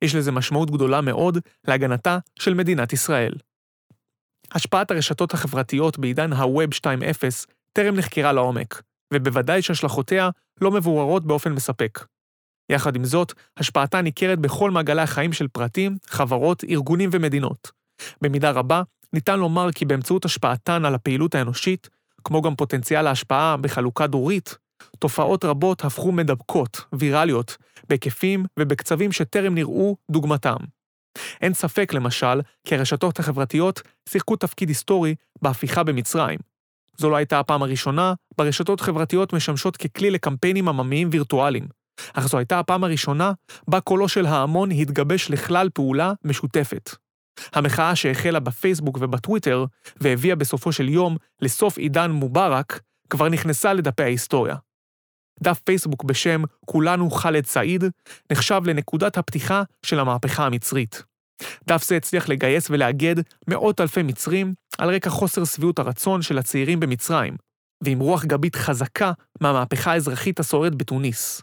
יש לזה משמעות גדולה מאוד להגנתה של מדינת ישראל. השפעת הרשתות החברתיות בעידן ה-Web 2.0 טרם נחקרה לעומק, ובוודאי שהשלכותיה לא מבוררות באופן מספק. יחד עם זאת, השפעתה ניכרת בכל מעגלי החיים של פרטים, חברות, ארגונים ומדינות. במידה רבה, ניתן לומר כי באמצעות השפעתן על הפעילות האנושית, כמו גם פוטנציאל ההשפעה בחלוקה דורית, תופעות רבות הפכו מדבקות, ויראליות, בהיקפים ובקצבים שטרם נראו דוגמתם. אין ספק, למשל, כי הרשתות החברתיות שיחקו תפקיד היסטורי בהפיכה במצרים. זו לא הייתה הפעם הראשונה בה רשתות חברתיות משמשות ככלי לקמפיינים עממיים וירטואליים, אך זו הייתה הפעם הראשונה בה קולו של ההמון התגבש לכלל פעולה משותפת. המחאה שהחלה בפייסבוק ובטוויטר, והביאה בסופו של יום לסוף עידן מובארק, כבר נכנסה לדפי ההיסטוריה. דף פייסבוק בשם "כולנו ח'אלד סעיד" נחשב לנקודת הפתיחה של המהפכה המצרית. דף זה הצליח לגייס ולאגד מאות אלפי מצרים על רקע חוסר שביעות הרצון של הצעירים במצרים, ועם רוח גבית חזקה מהמהפכה האזרחית השוררת בתוניס.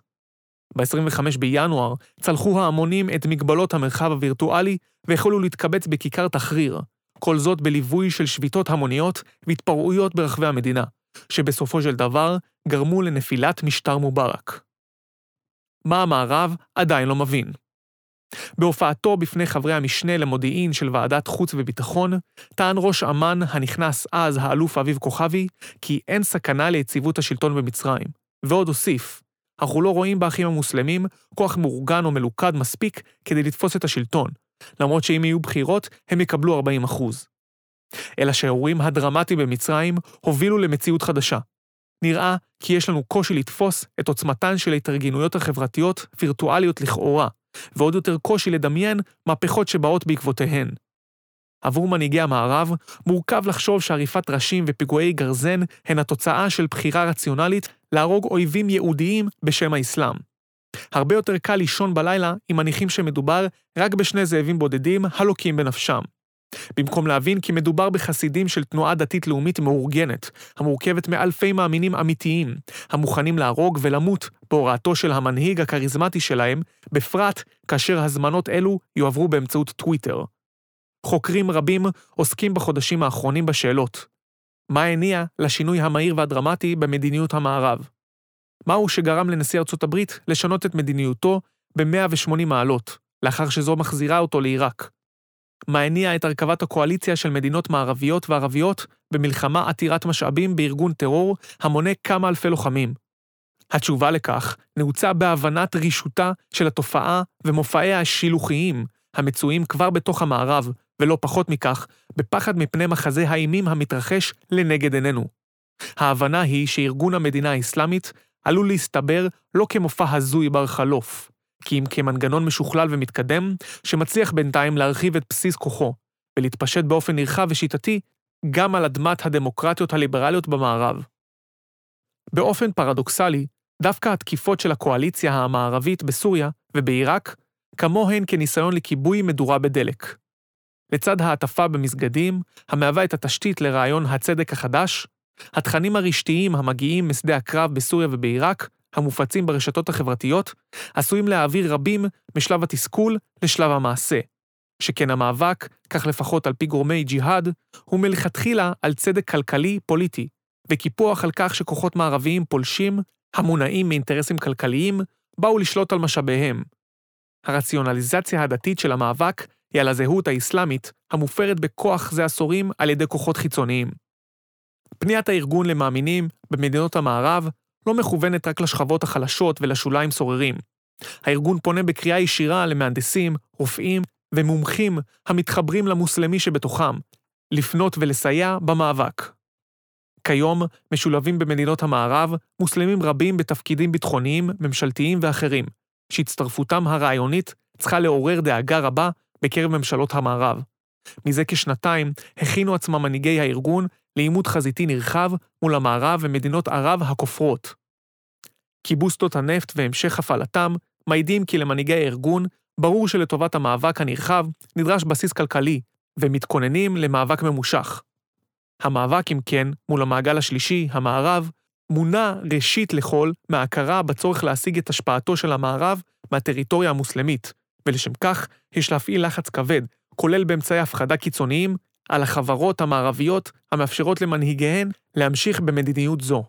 ב-25 בינואר צלחו ההמונים את מגבלות המרחב הווירטואלי והחלו להתקבץ בכיכר תחריר, כל זאת בליווי של שביתות המוניות והתפרעויות ברחבי המדינה, שבסופו של דבר גרמו לנפילת משטר מובארק. מה המערב עדיין לא מבין. בהופעתו בפני חברי המשנה למודיעין של ועדת חוץ וביטחון, טען ראש אמ"ן הנכנס אז האלוף אביב כוכבי, כי אין סכנה ליציבות השלטון במצרים, ועוד הוסיף, אנחנו לא רואים באחים המוסלמים כוח מאורגן או מלוכד מספיק כדי לתפוס את השלטון, למרות שאם יהיו בחירות, הם יקבלו 40 אחוז. אלא שהאירועים הדרמטיים במצרים הובילו למציאות חדשה. נראה כי יש לנו קושי לתפוס את עוצמתן של ההתארגנויות החברתיות וירטואליות לכאורה, ועוד יותר קושי לדמיין מהפכות שבאות בעקבותיהן. עבור מנהיגי המערב, מורכב לחשוב שעריפת ראשים ופיגועי גרזן הן התוצאה של בחירה רציונלית להרוג אויבים יהודיים בשם האסלאם. הרבה יותר קל לישון בלילה אם מניחים שמדובר רק בשני זאבים בודדים הלוקים בנפשם. במקום להבין כי מדובר בחסידים של תנועה דתית לאומית מאורגנת, המורכבת מאלפי מאמינים אמיתיים, המוכנים להרוג ולמות בהוראתו של המנהיג הכריזמטי שלהם, בפרט כאשר הזמנות אלו יועברו באמצעות טוויטר. חוקרים רבים עוסקים בחודשים האחרונים בשאלות. מה הניע לשינוי המהיר והדרמטי במדיניות המערב? מהו שגרם לנשיא ארצות הברית לשנות את מדיניותו ב-180 מעלות, לאחר שזו מחזירה אותו לעיראק? מה הניע את הרכבת הקואליציה של מדינות מערביות וערביות במלחמה עתירת משאבים בארגון טרור המונה כמה אלפי לוחמים? התשובה לכך נעוצה בהבנת רישותה של התופעה ומופעיה השילוחיים המצויים כבר בתוך המערב, ולא פחות מכך, בפחד מפני מחזה האימים המתרחש לנגד עינינו. ההבנה היא שארגון המדינה האסלאמית עלול להסתבר לא כמופע הזוי בר חלוף, כי אם כמנגנון משוכלל ומתקדם, שמצליח בינתיים להרחיב את בסיס כוחו, ולהתפשט באופן נרחב ושיטתי גם על אדמת הדמוקרטיות הליברליות במערב. באופן פרדוקסלי, דווקא התקיפות של הקואליציה המערבית בסוריה ובעיראק, כמוהן כניסיון לכיבוי מדורה בדלק. לצד העטפה במסגדים, המהווה את התשתית לרעיון הצדק החדש, התכנים הרשתיים המגיעים משדה הקרב בסוריה ובעיראק, המופצים ברשתות החברתיות, עשויים להעביר רבים משלב התסכול לשלב המעשה. שכן המאבק, כך לפחות על פי גורמי ג'יהאד, הוא מלכתחילה על צדק כלכלי-פוליטי, וקיפוח על כך שכוחות מערביים פולשים, המונעים מאינטרסים כלכליים, באו לשלוט על משאביהם. הרציונליזציה הדתית של המאבק היא על הזהות האסלאמית, המופרת בכוח זה עשורים על ידי כוחות חיצוניים. פניית הארגון למאמינים במדינות המערב לא מכוונת רק לשכבות החלשות ולשוליים סוררים. הארגון פונה בקריאה ישירה למהנדסים, רופאים ומומחים המתחברים למוסלמי שבתוכם, לפנות ולסייע במאבק. כיום משולבים במדינות המערב מוסלמים רבים בתפקידים ביטחוניים, ממשלתיים ואחרים, שהצטרפותם הרעיונית צריכה לעורר דאגה רבה בקרב ממשלות המערב. מזה כשנתיים הכינו עצמם מנהיגי הארגון לעימות חזיתי נרחב מול המערב ומדינות ערב הכופרות. כיבוס שדות הנפט והמשך הפעלתם מעידים כי למנהיגי הארגון ברור שלטובת המאבק הנרחב נדרש בסיס כלכלי, ומתכוננים למאבק ממושך. המאבק, אם כן, מול המעגל השלישי, המערב, מונע ראשית לכל מההכרה בצורך להשיג את השפעתו של המערב מהטריטוריה המוסלמית, ולשם כך יש להפעיל לחץ כבד, כולל באמצעי הפחדה קיצוניים, על החברות המערביות המאפשרות למנהיגיהן להמשיך במדיניות זו.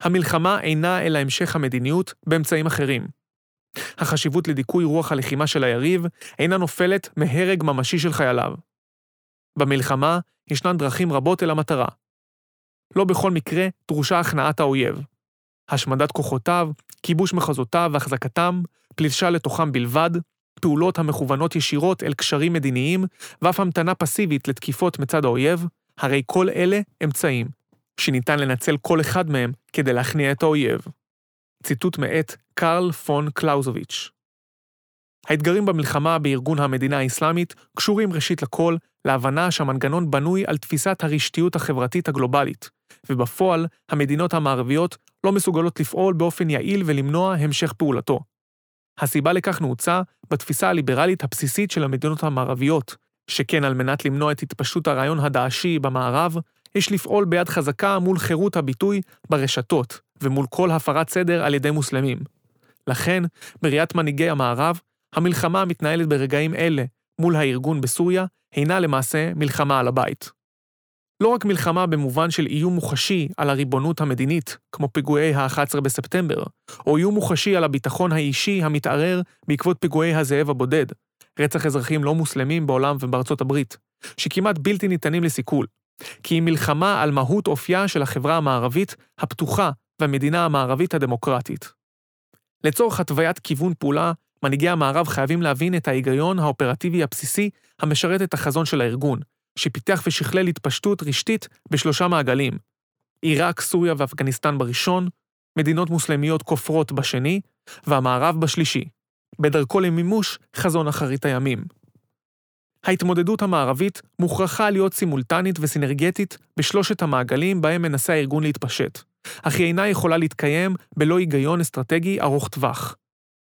המלחמה אינה אלא המשך המדיניות באמצעים אחרים. החשיבות לדיכוי רוח הלחימה של היריב אינה נופלת מהרג ממשי של חייליו. במלחמה ישנן דרכים רבות אל המטרה. לא בכל מקרה דרושה הכנעת האויב. השמדת כוחותיו, כיבוש מחוזותיו והחזקתם, פלישה לתוכם בלבד, פעולות המכוונות ישירות אל קשרים מדיניים, ואף המתנה פסיבית לתקיפות מצד האויב, הרי כל אלה אמצעים, שניתן לנצל כל אחד מהם כדי להכניע את האויב. ציטוט מאת קרל פון קלאוזוביץ'. האתגרים במלחמה בארגון המדינה האסלאמית קשורים ראשית לכל להבנה שהמנגנון בנוי על תפיסת הרשתיות החברתית הגלובלית, ובפועל המדינות המערביות לא מסוגלות לפעול באופן יעיל ולמנוע המשך פעולתו. הסיבה לכך נעוצה בתפיסה הליברלית הבסיסית של המדינות המערביות, שכן על מנת למנוע את התפשטות הרעיון הדאעשי במערב, יש לפעול ביד חזקה מול חירות הביטוי ברשתות, ומול כל הפרת סדר על ידי מוסלמים. לכן, בראיית מנהיגי המערב, המלחמה המתנהלת ברגעים אלה מול הארגון בסוריה, הינה למעשה מלחמה על הבית. לא רק מלחמה במובן של איום מוחשי על הריבונות המדינית, כמו פיגועי ה-11 בספטמבר, או איום מוחשי על הביטחון האישי המתערער בעקבות פיגועי הזאב הבודד, רצח אזרחים לא מוסלמים בעולם ובארצות הברית, שכמעט בלתי ניתנים לסיכול, כי היא מלחמה על מהות אופייה של החברה המערבית הפתוחה והמדינה המערבית הדמוקרטית. לצורך התוויית כיוון פעולה, מנהיגי המערב חייבים להבין את ההיגיון האופרטיבי הבסיסי המשרת את החזון של הארגון, שפיתח ושכלל התפשטות רשתית בשלושה מעגלים עיראק, סוריה ואפגניסטן בראשון, מדינות מוסלמיות כופרות בשני, והמערב בשלישי, בדרכו למימוש חזון אחרית הימים. ההתמודדות המערבית מוכרחה להיות סימולטנית וסינרגטית בשלושת המעגלים בהם מנסה הארגון להתפשט, אך היא אינה יכולה להתקיים בלא היגיון אסטרטגי ארוך טווח.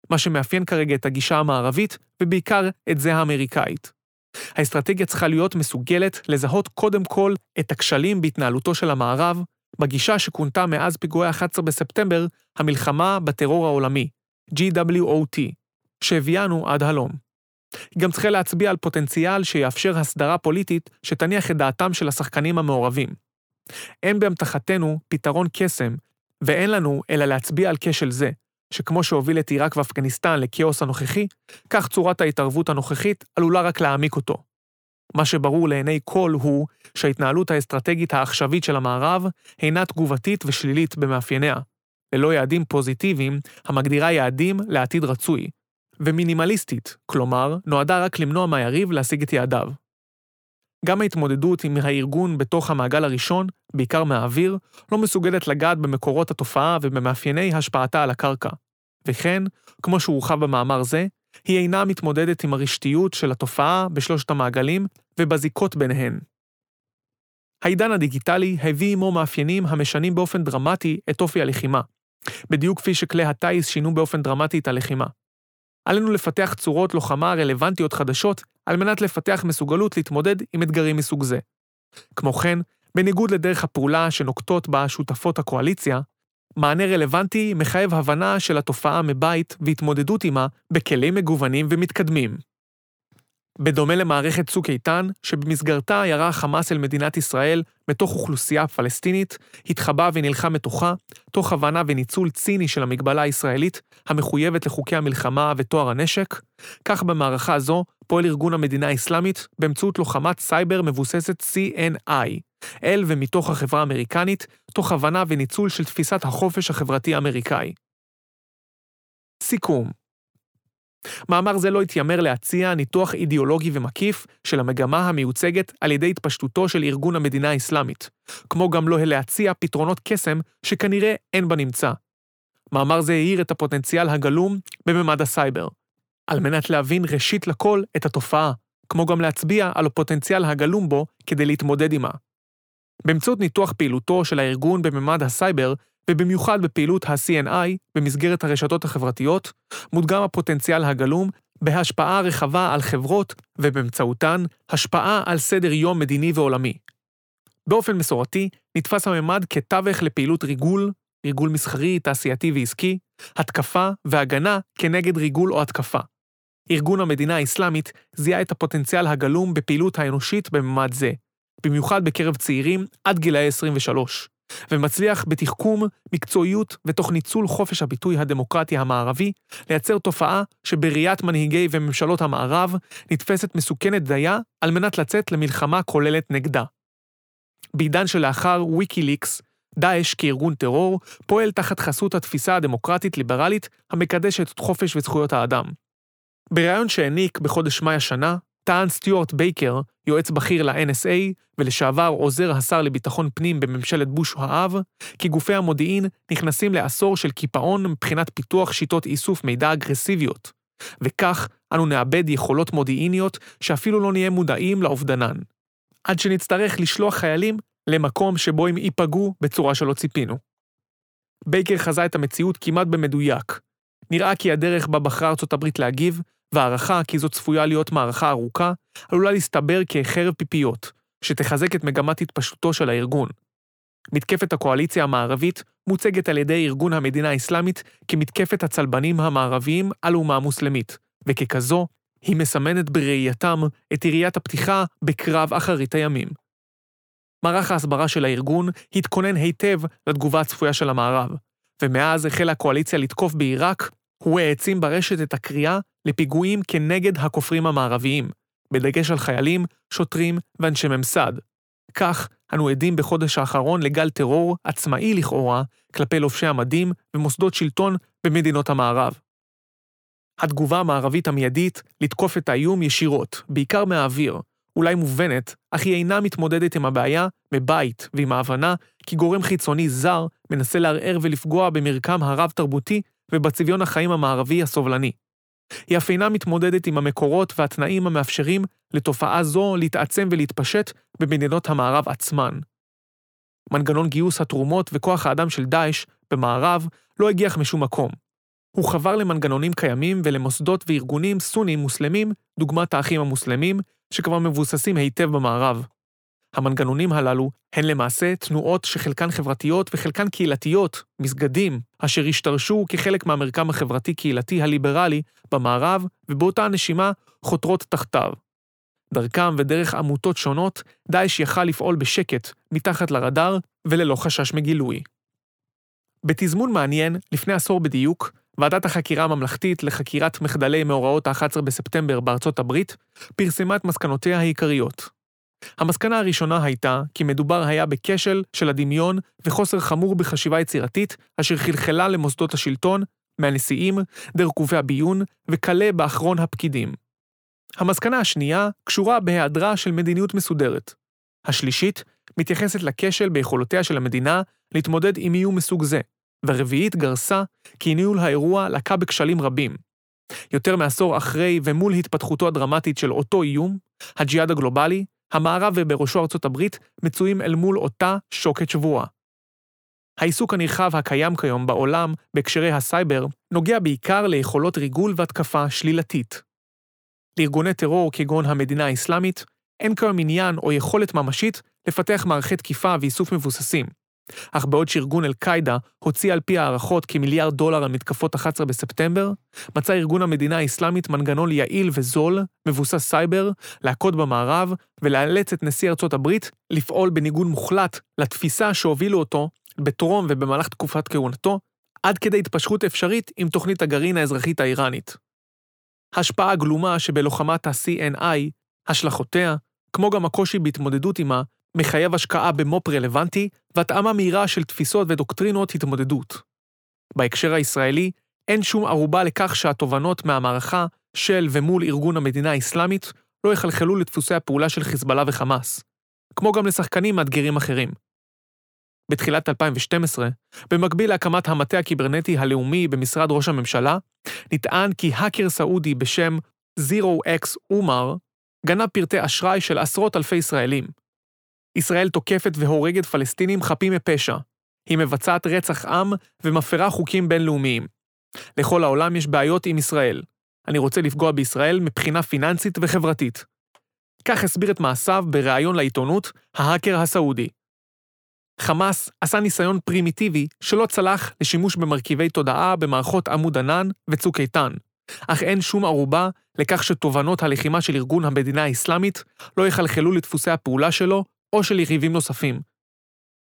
מה שמאפיין כרגע את הגישה המערבית, ובעיקר את זה האמריקאית. האסטרטגיה צריכה להיות מסוגלת לזהות קודם כל את הכשלים בהתנהלותו של המערב, בגישה שכונתה מאז פיגועי 11 בספטמבר, המלחמה בטרור העולמי, GWOT, שהביאנו עד הלום. היא גם צריכה להצביע על פוטנציאל שיאפשר הסדרה פוליטית שתניח את דעתם של השחקנים המעורבים. אין באמתחתנו פתרון קסם, ואין לנו אלא להצביע על כשל זה, שכמו שהוביל את עיראק ואפגניסטן לכאוס הנוכחי, כך צורת ההתערבות הנוכחית עלולה רק להעמיק אותו. מה שברור לעיני כל הוא שההתנהלות האסטרטגית העכשווית של המערב אינה תגובתית ושלילית במאפייניה, ללא יעדים פוזיטיביים המגדירה יעדים לעתיד רצוי, ומינימליסטית, כלומר, נועדה רק למנוע מהיריב להשיג את יעדיו. גם ההתמודדות עם הארגון בתוך המעגל הראשון, בעיקר מהאוויר, לא מסוגלת לגעת במקורות התופעה ובמאפייני השפעתה על הקרקע. וכן, כמו שהורחב במאמר זה, היא אינה מתמודדת עם הרשתיות של התופעה בשלושת המעגלים ובזיקות ביניהן. העידן הדיגיטלי הביא עמו מאפיינים המשנים באופן דרמטי את אופי הלחימה, בדיוק כפי שכלי הטיס שינו באופן דרמטי את הלחימה. עלינו לפתח צורות לוחמה רלוונטיות חדשות על מנת לפתח מסוגלות להתמודד עם אתגרים מסוג זה. כמו כן, בניגוד לדרך הפעולה שנוקטות בה שותפות הקואליציה, מענה רלוונטי מחייב הבנה של התופעה מבית והתמודדות עימה בכלים מגוונים ומתקדמים. בדומה למערכת צוק איתן, שבמסגרתה ירה חמאס אל מדינת ישראל מתוך אוכלוסייה פלסטינית, התחבא ונלחם מתוכה, תוך הבנה וניצול ציני של המגבלה הישראלית, המחויבת לחוקי המלחמה וטוהר הנשק, כך במערכה זו פועל ארגון המדינה האסלאמית באמצעות לוחמת סייבר מבוססת CNI, אל ומתוך החברה האמריקנית, תוך הבנה וניצול של תפיסת החופש החברתי האמריקאי. סיכום מאמר זה לא התיימר להציע ניתוח אידיאולוגי ומקיף של המגמה המיוצגת על ידי התפשטותו של ארגון המדינה האסלאמית, כמו גם לא להציע פתרונות קסם שכנראה אין בנמצא. מאמר זה האיר את הפוטנציאל הגלום בממד הסייבר, על מנת להבין ראשית לכל את התופעה, כמו גם להצביע על הפוטנציאל הגלום בו כדי להתמודד עימה. באמצעות ניתוח פעילותו של הארגון בממד הסייבר, ובמיוחד בפעילות ה-CNI במסגרת הרשתות החברתיות, מודגם הפוטנציאל הגלום בהשפעה רחבה על חברות, ובאמצעותן, השפעה על סדר יום מדיני ועולמי. באופן מסורתי, נתפס הממד כתווך לפעילות ריגול, ריגול מסחרי, תעשייתי ועסקי, התקפה והגנה כנגד ריגול או התקפה. ארגון המדינה האסלאמית זיהה את הפוטנציאל הגלום בפעילות האנושית בממד זה, במיוחד בקרב צעירים עד גילאי 23, ומצליח בתחכום, מקצועיות ותוך ניצול חופש הביטוי הדמוקרטי המערבי, לייצר תופעה שבראיית מנהיגי וממשלות המערב נתפסת מסוכנת דייה על מנת לצאת למלחמה כוללת נגדה. בעידן שלאחר ויקיליקס, דאעש כארגון טרור פועל תחת חסות התפיסה הדמוקרטית-ליברלית המקדשת את חופש וזכויות האדם. בריאיון שהעניק בחודש מאי השנה, טען סטיוארט בייקר, יועץ בכיר ל-NSA ולשעבר עוזר השר לביטחון פנים בממשלת בוש האב, כי גופי המודיעין נכנסים לעשור של קיפאון מבחינת פיתוח שיטות איסוף מידע אגרסיביות, וכך אנו נאבד יכולות מודיעיניות שאפילו לא נהיה מודעים לאובדנן. עד שנצטרך לשלוח חיילים למקום שבו הם ייפגעו בצורה שלא ציפינו. בייקר חזה את המציאות כמעט במדויק. נראה כי הדרך בה בחרה ארצות הברית להגיב, והערכה כי זו צפויה להיות מערכה ארוכה, עלולה להסתבר כחרב פיפיות, שתחזק את מגמת התפשטותו של הארגון. מתקפת הקואליציה המערבית מוצגת על ידי ארגון המדינה האסלאמית כמתקפת הצלבנים המערביים על אומה המוסלמית, וככזו, היא מסמנת בראייתם את יריית הפתיחה בקרב אחרית הימים. מערך ההסברה של הארגון התכונן היטב לתגובה הצפויה של המערב, ומאז החלה הקואליציה לתקוף בעיראק, הוא העצים ברשת את הקריאה לפיגועים כנגד הכופרים המערביים, בדגש על חיילים, שוטרים ואנשי ממסד. כך, אנו עדים בחודש האחרון לגל טרור עצמאי לכאורה כלפי לובשי המדים ומוסדות שלטון במדינות המערב. התגובה המערבית המיידית לתקוף את האיום ישירות, בעיקר מהאוויר, אולי מובנת, אך היא אינה מתמודדת עם הבעיה מבית ועם ההבנה כי גורם חיצוני זר מנסה לערער ולפגוע במרקם הרב-תרבותי ובצביון החיים המערבי הסובלני. היא אף אינה מתמודדת עם המקורות והתנאים המאפשרים לתופעה זו להתעצם ולהתפשט במדינות המערב עצמן. מנגנון גיוס התרומות וכוח האדם של דאעש במערב לא הגיח משום מקום. הוא חבר למנגנונים קיימים ולמוסדות וארגונים סונים מוסלמים, דוגמת האחים המוסלמים, שכבר מבוססים היטב במערב. המנגנונים הללו הן למעשה תנועות שחלקן חברתיות וחלקן קהילתיות, מסגדים, אשר השתרשו כחלק מהמרקם החברתי-קהילתי הליברלי במערב, ובאותה נשימה חותרות תחתיו. דרכם ודרך עמותות שונות, דאעש יכל לפעול בשקט, מתחת לרדאר וללא חשש מגילוי. בתזמון מעניין, לפני עשור בדיוק, ועדת החקירה הממלכתית לחקירת מחדלי מאורעות ה-11 בספטמבר בארצות הברית פרסמה את מסקנותיה העיקריות. המסקנה הראשונה הייתה כי מדובר היה בכשל של הדמיון וחוסר חמור בחשיבה יצירתית, אשר חלחלה למוסדות השלטון, מהנשיאים, דרך גופי הביון, וכלה באחרון הפקידים. המסקנה השנייה קשורה בהיעדרה של מדיניות מסודרת. השלישית מתייחסת לכשל ביכולותיה של המדינה להתמודד עם איום מסוג זה, והרביעית גרסה כי ניהול האירוע לקה בכשלים רבים. יותר מעשור אחרי ומול התפתחותו הדרמטית של אותו איום, הג'יהאד הגלובלי, המערב ובראשו ארצות הברית מצויים אל מול אותה שוקת שבורה. העיסוק הנרחב הקיים כיום בעולם בהקשרי הסייבר נוגע בעיקר ליכולות ריגול והתקפה שלילתית. לארגוני טרור כגון המדינה האסלאמית, אין כיום עניין או יכולת ממשית לפתח מערכי תקיפה ואיסוף מבוססים, אך בעוד שארגון אל-קאעידה הוציא על פי הערכות כמיליארד דולר על מתקפות 11 בספטמבר, מצא ארגון המדינה האסלאמית מנגנון יעיל וזול, מבוסס סייבר, להכות במערב ולאלץ את נשיא ארצות הברית לפעול בניגוד מוחלט לתפיסה שהובילו אותו בטרום ובמהלך תקופת כהונתו, עד כדי התפשרות אפשרית עם תוכנית הגרעין האזרחית האיראנית. השפעה גלומה שבלוחמת ה-CNI, השלכותיה, כמו גם הקושי בהתמודדות עימה, מחייב השקעה במו"פ רלוונטי והתאמה מהירה של תפיסות ודוקטרינות התמודדות. בהקשר הישראלי, אין שום ערובה לכך שהתובנות מהמערכה של ומול ארגון המדינה האסלאמית לא יחלחלו לדפוסי הפעולה של חיזבאללה וחמאס, כמו גם לשחקנים מאתגרים אחרים. בתחילת 2012, במקביל להקמת המטה הקיברנטי הלאומי במשרד ראש הממשלה, נטען כי האקר סעודי בשם Zero X אומר גנב פרטי אשראי של עשרות אלפי ישראלים, ישראל תוקפת והורגת פלסטינים חפים מפשע. היא מבצעת רצח עם ומפרה חוקים בינלאומיים. לכל העולם יש בעיות עם ישראל. אני רוצה לפגוע בישראל מבחינה פיננסית וחברתית. כך הסביר את מעשיו בריאיון לעיתונות, ההאקר הסעודי. חמאס עשה ניסיון פרימיטיבי שלא צלח לשימוש במרכיבי תודעה במערכות עמוד ענן וצוק איתן, אך אין שום ערובה לכך שתובנות הלחימה של ארגון המדינה האסלאמית לא יחלחלו לדפוסי הפעולה שלו או של יריבים נוספים.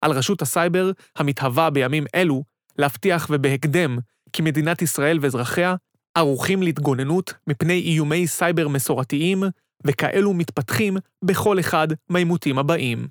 על רשות הסייבר, המתהווה בימים אלו, להבטיח ובהקדם כי מדינת ישראל ואזרחיה ערוכים להתגוננות מפני איומי סייבר מסורתיים, וכאלו מתפתחים בכל אחד מהעימותים הבאים.